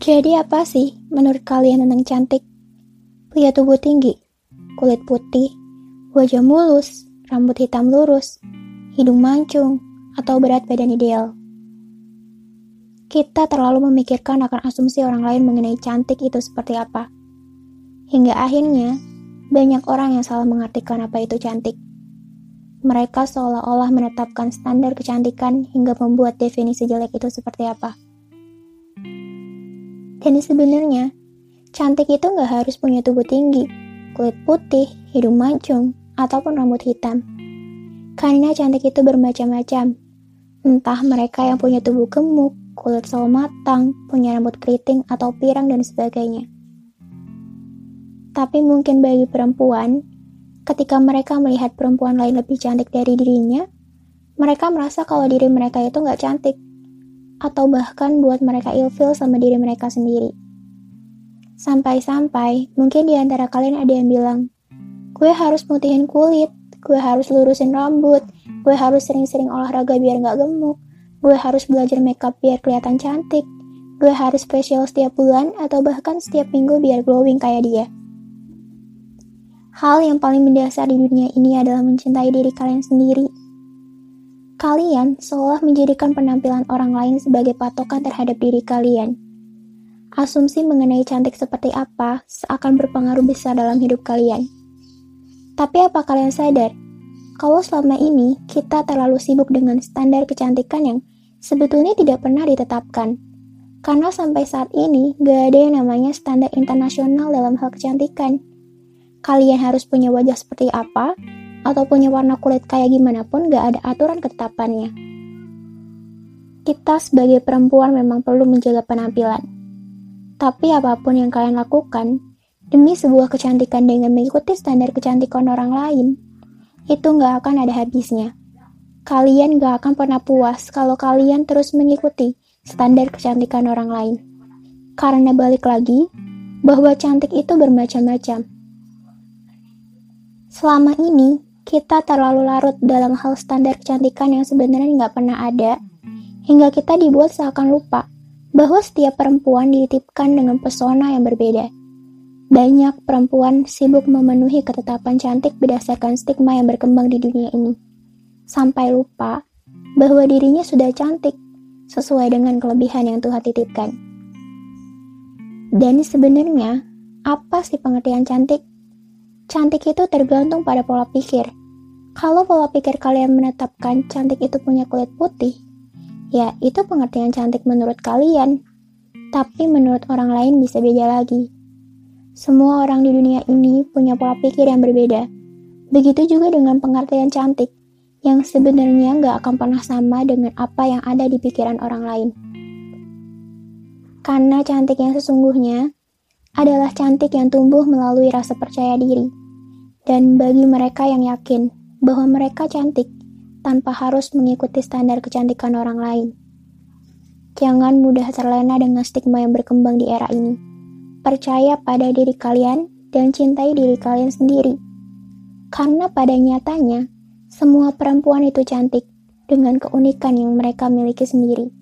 Jadi apa sih menurut kalian tentang cantik? Pria tubuh tinggi, kulit putih, wajah mulus, rambut hitam lurus, hidung mancung, atau berat badan ideal. Kita terlalu memikirkan akan asumsi orang lain mengenai cantik itu seperti apa. Hingga akhirnya, banyak orang yang salah mengartikan apa itu cantik. Mereka seolah-olah menetapkan standar kecantikan hingga membuat definisi jelek itu seperti apa. Dan sebenarnya, cantik itu nggak harus punya tubuh tinggi, kulit putih, hidung mancung, ataupun rambut hitam. Karena cantik itu bermacam-macam. Entah mereka yang punya tubuh gemuk, kulit sawo matang, punya rambut keriting atau pirang dan sebagainya. Tapi mungkin bagi perempuan, ketika mereka melihat perempuan lain lebih cantik dari dirinya, mereka merasa kalau diri mereka itu nggak cantik atau bahkan buat mereka ilfil sama diri mereka sendiri. Sampai-sampai, mungkin di antara kalian ada yang bilang, gue harus mutihin kulit, gue harus lurusin rambut, gue harus sering-sering olahraga biar gak gemuk, gue harus belajar makeup biar kelihatan cantik, gue harus facial setiap bulan atau bahkan setiap minggu biar glowing kayak dia. Hal yang paling mendasar di dunia ini adalah mencintai diri kalian sendiri Kalian seolah menjadikan penampilan orang lain sebagai patokan terhadap diri kalian. Asumsi mengenai cantik seperti apa seakan berpengaruh besar dalam hidup kalian. Tapi apa kalian sadar? Kalau selama ini kita terlalu sibuk dengan standar kecantikan yang sebetulnya tidak pernah ditetapkan. Karena sampai saat ini gak ada yang namanya standar internasional dalam hal kecantikan. Kalian harus punya wajah seperti apa, atau punya warna kulit kayak gimana pun gak ada aturan ketetapannya. Kita sebagai perempuan memang perlu menjaga penampilan. Tapi apa pun yang kalian lakukan, demi sebuah kecantikan dengan mengikuti standar kecantikan orang lain, itu gak akan ada habisnya. Kalian gak akan pernah puas kalau kalian terus mengikuti standar kecantikan orang lain. Karena balik lagi, bahwa cantik itu bermacam-macam. Selama ini, kita terlalu larut dalam hal standar kecantikan yang sebenarnya nggak pernah ada, hingga kita dibuat seakan lupa bahwa setiap perempuan dititipkan dengan pesona yang berbeda. Banyak perempuan sibuk memenuhi ketetapan cantik berdasarkan stigma yang berkembang di dunia ini, sampai lupa bahwa dirinya sudah cantik sesuai dengan kelebihan yang Tuhan titipkan. Dan sebenarnya, apa sih pengertian cantik? Cantik itu tergantung pada pola pikir. Kalau pola pikir kalian menetapkan cantik itu punya kulit putih, ya itu pengertian cantik menurut kalian. Tapi menurut orang lain bisa beda lagi. Semua orang di dunia ini punya pola pikir yang berbeda. Begitu juga dengan pengertian cantik, yang sebenarnya nggak akan pernah sama dengan apa yang ada di pikiran orang lain. Karena cantik yang sesungguhnya adalah cantik yang tumbuh melalui rasa percaya diri. Dan bagi mereka yang yakin bahwa mereka cantik tanpa harus mengikuti standar kecantikan orang lain. Jangan mudah terlena dengan stigma yang berkembang di era ini. Percaya pada diri kalian dan cintai diri kalian sendiri. Karena pada nyatanya, semua perempuan itu cantik dengan keunikan yang mereka miliki sendiri.